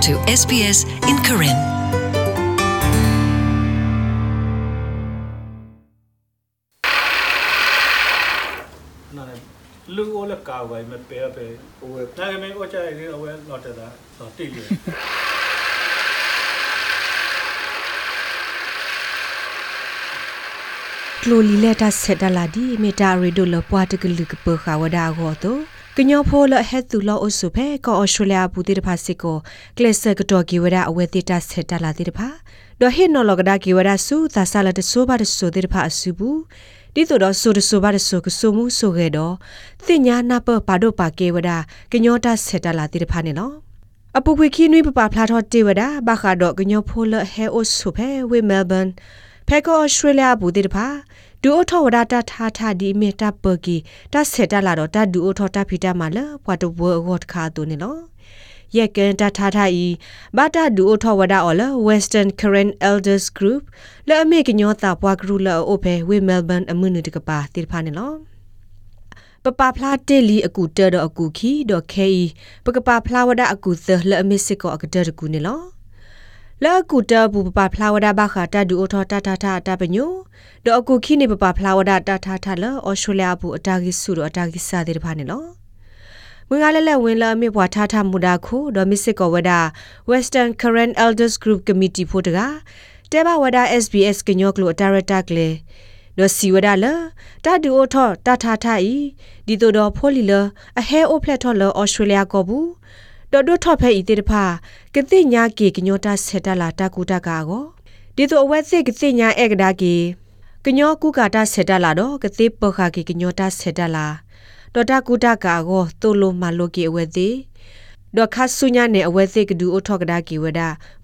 to SBS in Karen. နော်လူအိုလကာဝိုင်မပဲပဲဟိုတာကမေအိုချာရီအဝဲလော်တတာတော့တိလေ ကလိုလီလက်တာဆက်တလာဒီမေတာရီဒိုလပွားတကလူကပခါဝဒါဂောတိုကညောဖိုလဟက်သူလောအဆုဖဲကောအော်စတြေးလျဘူတိတဖာစစ်ကိုကလစ်ဆကတော်ကီဝဒါအဝဲတိတာဆက်တလာတိတဖာဒိုဟင်နော်လကဒါကီဝဒါဆူသာဆာလတဆိုဘာတဆိုတိတဖာအဆုဘူးဒီတို့တော့ဆိုတဆိုဘာတဆိုကဆိုမှုဆိုခဲ့တော့တင်ညာနာပပါဒိုပါကေဝဒါကညောတာဆက်တလာတိတဖာနေနော်အပူခွေခီနွိပပဖလာထော့တေဝဒါဘာခါတော့ကညောဖိုလဟဲအိုဆုဖဲဝေမဲလ်ဘန် ဖဲကောဩစတြေးလျဘူတိတဖာဒူအိုထောဝဒတာထားထားဒီမေတာပကီတဆက်တလာတော့တဒူအိုထောတာဖီတာမလာပွားတဝဝတ်ခါတူနေလောယက်ကန်တထားထားဤဘာတာဒူအိုထောဝဒါအော်လ Western Current Elders Group လဲအမေကညောတာပွားဂရုလာအိုဖဲဝေမဲလ်ဘန်အမှုနုတကပါတိဖာနေလောပပဖလာတေလီအကူတဲတော့အကူခီတော့ခဲဤပကပဖလာဝဒအကူသလဲအမေစစ်ကောအကတဲတကူနေလော လာကူတဘူပပဖလာဝဒဘခတာဒူအိုထောတာတာတာတာပညိုဒေါ်ကူခိနေပပဖလာဝဒတာတာတာလဩစတြေးလျဘူအတာဂီဆူတော့အတာဂီစာတဲ့တဖာနေလောမင်္ဂလာလက်ဝင်လာမြေပွားထားထမူဒါခိုဒေါ်မစ်စစ်ကောဝဒ Western Current Elders Group Committee ဖို့တကတဲဘဝဒ SBS ကညောကလိုဒါရက်တာကလေဒေါ်စီဝဒလာတာဒူအိုထောတာတာတာဤဒီတို့တော့ဖိုလီလအဟဲအိုဖလက်ထော်လောဩစတြေးလျကောဘူး တော်တို့ထော့ဖဲဤတေတဖာကတိညာကေကညောတာဆက်တလာတာကူတာကာကိုဒီတို့အဝက်စစ်ကတိညာဧကဒါကေကညောကုကာတာဆက်တလာတော့ကတိပခါကေကညောတာဆက်တလာတော်တာကူတာကာကိုတိုလိုမလိုကေအဝက်သေးဒေါ်ခါဆုညာနဲ့အဝဲသိကဒူအထောက်ကဒါကီဝဒ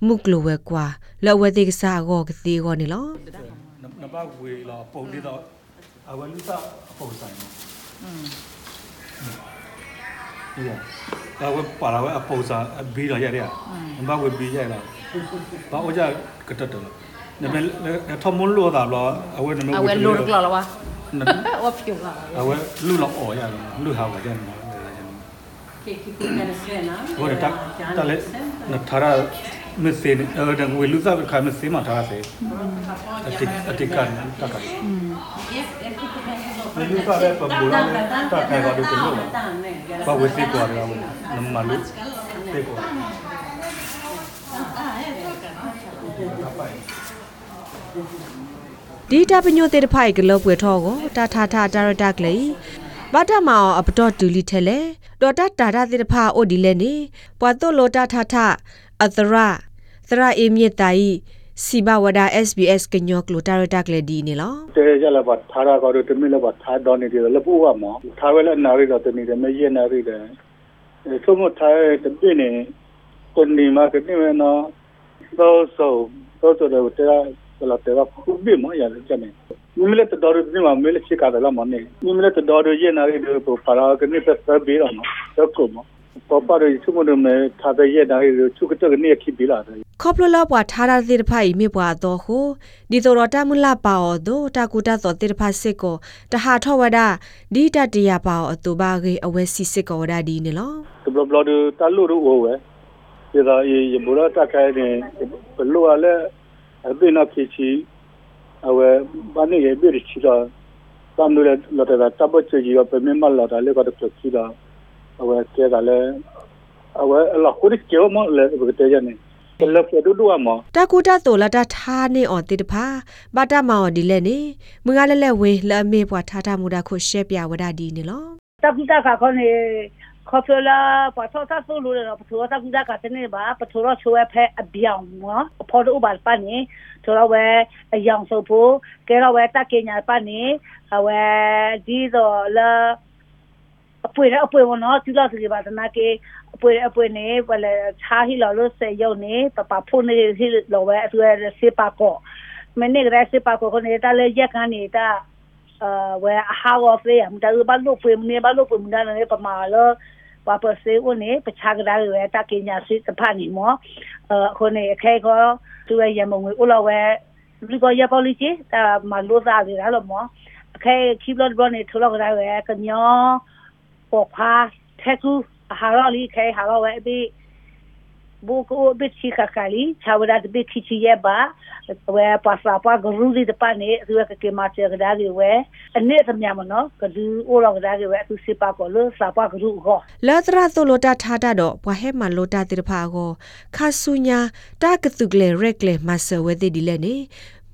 မုကလိုဝဲကွာလော်ဝဲသိကစားကောကတိကောနေလောနဘဝေလာပုံဒီတော့အဝဲလူစားပုံဆိုင်อืมဒီက အဝဲပါလာဝဲအပုံစားဘီလာရတဲ့နဘဝေဘီရလာဘာအိုကြကတတ်တယ်နမထမွန်လို့တာလောအဝဲနမအဝဲလိုရကလာဝါနဝဖြူလာအဝဲလူလောက်အော်ရလူဟာဝဲတယ်နော်ကေကီကူနစရနာဟိုတက်တ က်လေနထာရမစေအဲဒံဝေလူစားခါမစေမထားစေအတိအတိကန်တက်ကလူစားပဲပဘူလာတက်ခိုင်ပါလို့ပြောလို့ဘာဝေစီကွာရအောင်နမလူစေကွာဒီတာပညိုတေတဖိုင်ဂလောပွေထောကိုတာထာထာဒါရတာကလေးဘာတမောင်အပတော်တူလီထဲလေဒေါ်တာတာတာတေတဖာအိုဒီလေနေပွာတိုလိုတာထာထာအသရ သရအေမြေတိုင်စီဘဝဒါ SBS ကညောကလိုတာရတာကလေးဒီနေလောတဲကြလာပါထားရကောတမီလပါထားတော်နေတယ်လပူကမောထားဝဲလက်နာရီတော့တမီတယ်မရနာရီတယ်သုံးမထားတဲ့ပြင်းနေကိုနေမှာကနေမနော်တော့ဆိုတော့တော့တော့တဲလာတဲကခုဘိမရလည်းကျနေမိမလက်တော်ရနေမှာမဲလက်ချစ်ကားတယ်မနေမိမလက်တော်ရရနာရီတော့ပါလာကနေပတ်ပတ်ပြီးတော့နော်တော့ကောမပပရချုံမနမထားတဲ့ရနာရီချုကတကနေခိပြီးလာတယ် ခေါပလလပွာထာတာတေတဖိုင်မြေပွာတော့ဟိုဒီတော်တာမလာပါအောဒိုတာကူတာသောတေတဖာစစ်ကိုတဟာထောဝဒဒီတတရပါအောအတူပါကေအဝဲစီစစ်ကောဝဒဒီနေလော the blood ta lu ru o we ye da ye ye bo ta kai ne lo a le a be na phi chi a we ba ne ye be ri chi da tam nu le lo ta da ta bo chi ji pe me ma la da le ka da chi da a we ke da le a we la ko ri ke mo le be te ya ne le pe du du ma တာ ကူတာတိုလာတာထားနေအော်တေတဖာဘာတာမောင်ဒီလက်နေမငါလဲလဲဝေလအမေပွာထားတာမူတာခုရှက်ပြဝဒဒီနေလော ta kuta ka kone khophela pa tho ta so lo ro pho ta kuta ka tene ba pa tho ro chwe phe a biao mo pho do ba pa ni tho ro we a yang so pho ke ro we ta ke nya pa ni a we di do la အ ပွေအပွေဝနော်သူလာစီပါတနာကေအပွေအပွေနေဘယ်လဲချာဟီလောလို့စေယုံနေပပဖုန်နေဟီလောဝဲအသွဲစေပါကောမနေ့ကစေပါကောနေတာလေရက်ကန်နေတာ uh where how of they am da ba lo pwe ne ba lo pwe mun da ne pa ma lo wa pa se o ne pa cha ga da we ta ke nya si ta pha ni mo uh ko ne khe ko tu ye yam ngwe o lo we lu ko ya policy ta ma lo sa de da lo mo khe keep lot bro ne thu lo ga da we ka nyo po pha the ku ha lo li khe ha lo we bi bo ko bit chi ka kali chawada de bit chi chi ye ba we pasa pa guru di de pa ne tu ka ke ma che ga da ge we ane ta mya mo no ka du o lo ga da ge we tu si pa ko lo sa pa guru go လာတရာတိုလိုတာထားတာတော့ဘွားဟဲမန်လိုတာတိတဖာကိုခါဆုညာတာကတုကလေရက်လေမဆဝဲတိဒီလဲနေမငါလဲလဲဝင်ရှက်ပြစစ်ကောရဒီနေလော we pa ma ko ne pa ma mu sa ko lo lo mo so ko lo le pe he lo lo klo u che de ne ba ko ne da ho poli po ta gi pa mu tu mu pa gi pa ba ma he la ta nui ma tha wa da sa blo lo mo ta blo ma ta nui ma ne tha wa khina ri tu pe ta na ri lo mo sa ra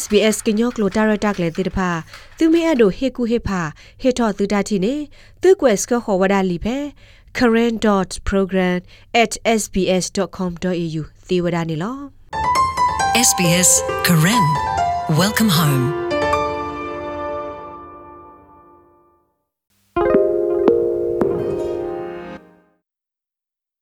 SBS ကညောကလိုတာရတက်လေတိတဖာသူမဲ့အဒိုဟေကူဟေဖာဟေထော်သူတာတီနေသူကွယ်စကခေါ်ဝဒါလီဖဲ current.program@sbs.com.au သေဝဒါနေလော SBS Karen. Welcome home.